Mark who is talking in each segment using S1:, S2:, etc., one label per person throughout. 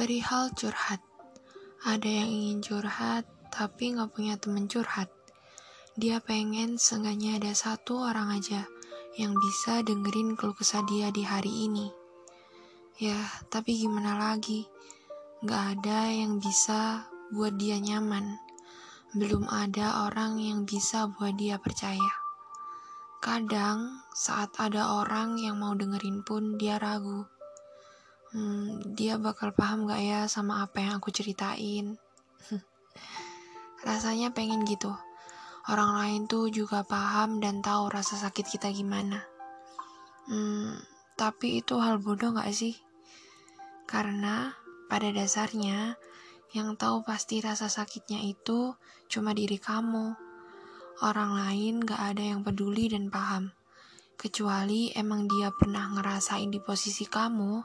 S1: Perihal curhat, ada yang ingin curhat tapi nggak punya temen curhat. Dia pengen seenggaknya ada satu orang aja yang bisa dengerin keluh kesah dia di hari ini. Ya, tapi gimana lagi? Nggak ada yang bisa buat dia nyaman. Belum ada orang yang bisa buat dia percaya. Kadang saat ada orang yang mau dengerin pun dia ragu hmm, dia bakal paham gak ya sama apa yang aku ceritain. Rasanya pengen gitu. Orang lain tuh juga paham dan tahu rasa sakit kita gimana. Hmm, tapi itu hal bodoh gak sih? Karena pada dasarnya yang tahu pasti rasa sakitnya itu cuma diri kamu. Orang lain gak ada yang peduli dan paham. Kecuali emang dia pernah ngerasain di posisi kamu,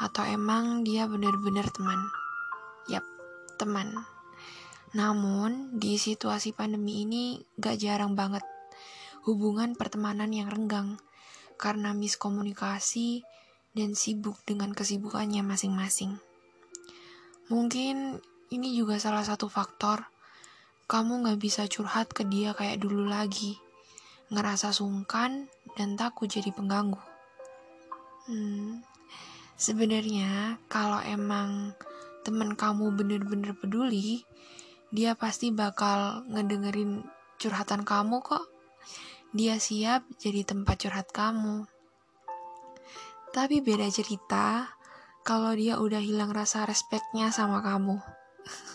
S1: atau emang dia benar-benar teman? Yap, teman. Namun, di situasi pandemi ini gak jarang banget hubungan pertemanan yang renggang karena miskomunikasi dan sibuk dengan kesibukannya masing-masing. Mungkin ini juga salah satu faktor kamu gak bisa curhat ke dia kayak dulu lagi, ngerasa sungkan dan takut jadi pengganggu. Hmm, Sebenarnya kalau emang temen kamu bener-bener peduli, dia pasti bakal ngedengerin curhatan kamu kok. Dia siap jadi tempat curhat kamu. Tapi beda cerita kalau dia udah hilang rasa respeknya sama kamu.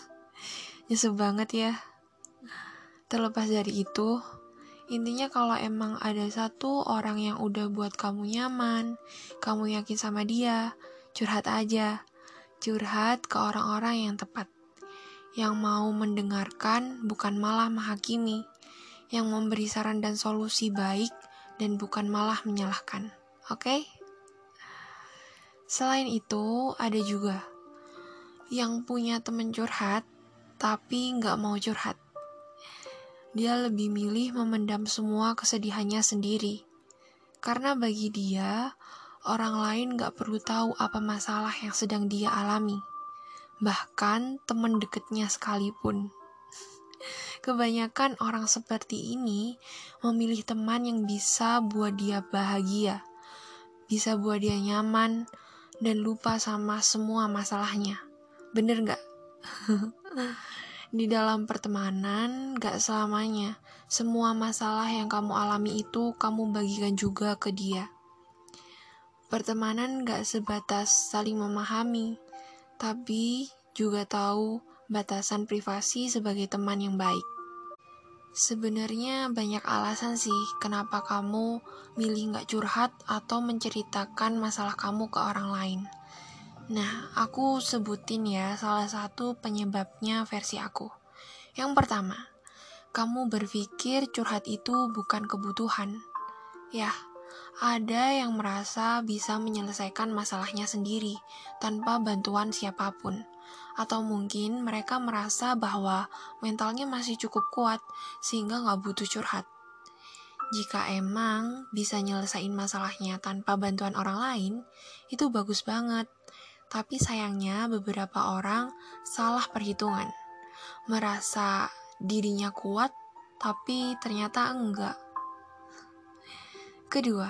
S1: Nyesel banget ya. Terlepas dari itu, Intinya kalau emang ada satu orang yang udah buat kamu nyaman, kamu yakin sama dia, curhat aja. Curhat ke orang-orang yang tepat. Yang mau mendengarkan bukan malah menghakimi. Yang memberi saran dan solusi baik dan bukan malah menyalahkan. Oke? Okay? Selain itu, ada juga yang punya temen curhat, tapi nggak mau curhat dia lebih milih memendam semua kesedihannya sendiri. Karena bagi dia, orang lain gak perlu tahu apa masalah yang sedang dia alami. Bahkan teman deketnya sekalipun. Kebanyakan orang seperti ini memilih teman yang bisa buat dia bahagia, bisa buat dia nyaman, dan lupa sama semua masalahnya. Bener gak? Di dalam pertemanan, gak selamanya semua masalah yang kamu alami itu kamu bagikan juga ke dia. Pertemanan gak sebatas saling memahami, tapi juga tahu batasan privasi sebagai teman yang baik. Sebenarnya banyak alasan sih kenapa kamu milih gak curhat atau menceritakan masalah kamu ke orang lain. Nah, aku sebutin ya salah satu penyebabnya versi aku. Yang pertama, kamu berpikir curhat itu bukan kebutuhan. Ya, ada yang merasa bisa menyelesaikan masalahnya sendiri tanpa bantuan siapa pun. Atau mungkin mereka merasa bahwa mentalnya masih cukup kuat sehingga nggak butuh curhat. Jika emang bisa nyelesain masalahnya tanpa bantuan orang lain, itu bagus banget. Tapi sayangnya beberapa orang salah perhitungan. Merasa dirinya kuat, tapi ternyata enggak. Kedua,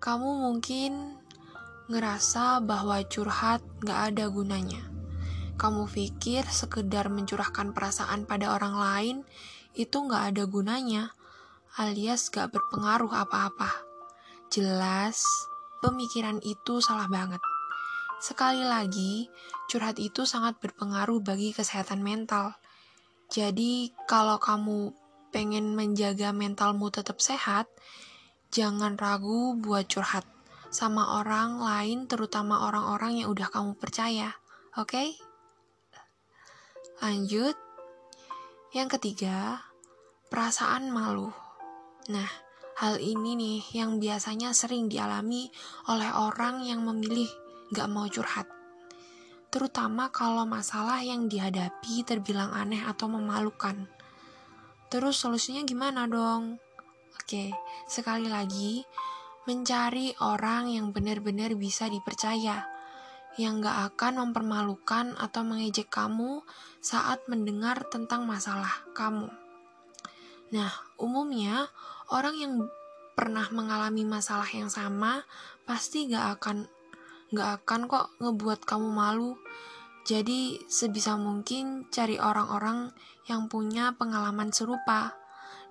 S1: kamu mungkin ngerasa bahwa curhat gak ada gunanya. Kamu pikir sekedar mencurahkan perasaan pada orang lain itu gak ada gunanya, alias gak berpengaruh apa-apa. Jelas, pemikiran itu salah banget. Sekali lagi, curhat itu sangat berpengaruh bagi kesehatan mental. Jadi, kalau kamu pengen menjaga mentalmu tetap sehat, jangan ragu buat curhat sama orang lain, terutama orang-orang yang udah kamu percaya. Oke? Okay? Lanjut. Yang ketiga, perasaan malu. Nah, hal ini nih yang biasanya sering dialami oleh orang yang memilih gak mau curhat. Terutama kalau masalah yang dihadapi terbilang aneh atau memalukan. Terus solusinya gimana dong? Oke, sekali lagi, mencari orang yang benar-benar bisa dipercaya, yang gak akan mempermalukan atau mengejek kamu saat mendengar tentang masalah kamu. Nah, umumnya orang yang pernah mengalami masalah yang sama pasti gak akan gak akan kok ngebuat kamu malu. Jadi sebisa mungkin cari orang-orang yang punya pengalaman serupa.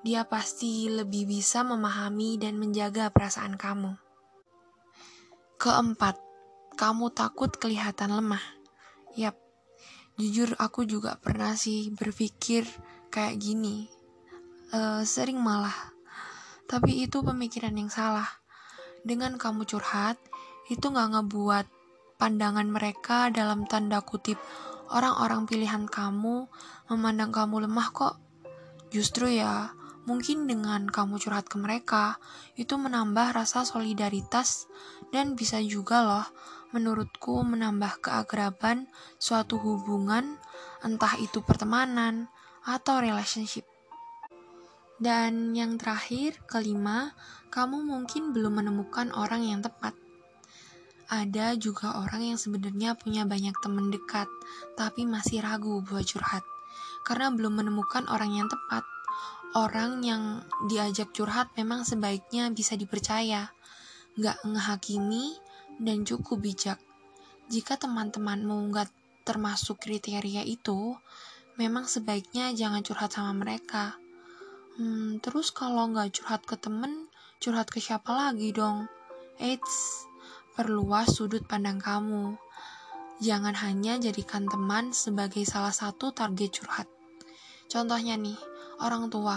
S1: Dia pasti lebih bisa memahami dan menjaga perasaan kamu. Keempat, kamu takut kelihatan lemah. Yap, jujur aku juga pernah sih berpikir kayak gini. Uh, sering malah. Tapi itu pemikiran yang salah. Dengan kamu curhat, itu gak ngebuat pandangan mereka dalam tanda kutip orang-orang pilihan kamu memandang kamu lemah kok. Justru ya, Mungkin dengan kamu curhat ke mereka, itu menambah rasa solidaritas dan bisa juga loh menurutku menambah keakraban suatu hubungan, entah itu pertemanan atau relationship. Dan yang terakhir, kelima, kamu mungkin belum menemukan orang yang tepat. Ada juga orang yang sebenarnya punya banyak teman dekat, tapi masih ragu buat curhat karena belum menemukan orang yang tepat orang yang diajak curhat memang sebaiknya bisa dipercaya, nggak ngehakimi, dan cukup bijak. Jika teman-temanmu nggak termasuk kriteria itu, memang sebaiknya jangan curhat sama mereka. Hmm, terus kalau nggak curhat ke temen, curhat ke siapa lagi dong? Eits, perluas sudut pandang kamu. Jangan hanya jadikan teman sebagai salah satu target curhat. Contohnya nih, orang tua.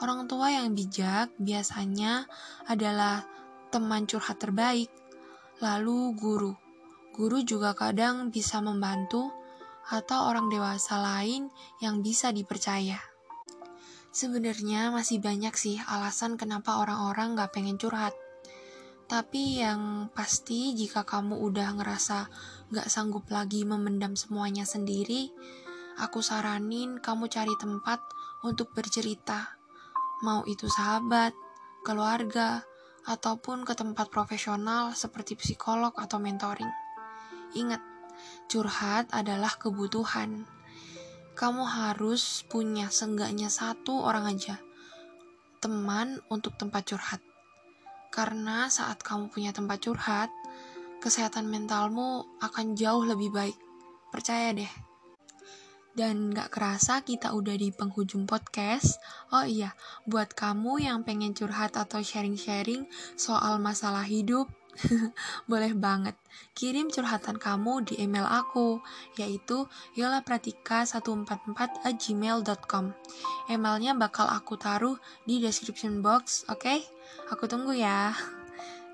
S1: Orang tua yang bijak biasanya adalah teman curhat terbaik, lalu guru. Guru juga kadang bisa membantu atau orang dewasa lain yang bisa dipercaya. Sebenarnya masih banyak sih alasan kenapa orang-orang gak pengen curhat. Tapi yang pasti jika kamu udah ngerasa gak sanggup lagi memendam semuanya sendiri, aku saranin kamu cari tempat untuk bercerita, mau itu sahabat, keluarga, ataupun ke tempat profesional seperti psikolog atau mentoring. Ingat, curhat adalah kebutuhan. Kamu harus punya seenggaknya satu orang aja teman untuk tempat curhat. Karena saat kamu punya tempat curhat, kesehatan mentalmu akan jauh lebih baik. Percaya deh. Dan gak kerasa kita udah di penghujung podcast. Oh iya, buat kamu yang pengen curhat atau sharing-sharing soal masalah hidup, boleh banget. Kirim curhatan kamu di email aku, yaitu yolapratika144 gmail.com. Emailnya bakal aku taruh di description box, oke? Okay? Aku tunggu ya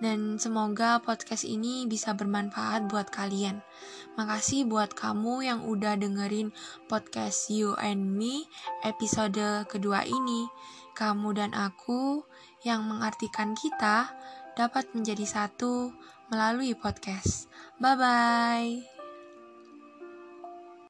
S1: dan semoga podcast ini bisa bermanfaat buat kalian. Makasih buat kamu yang udah dengerin podcast You and Me episode kedua ini. Kamu dan aku yang mengartikan kita dapat menjadi satu melalui podcast. Bye bye.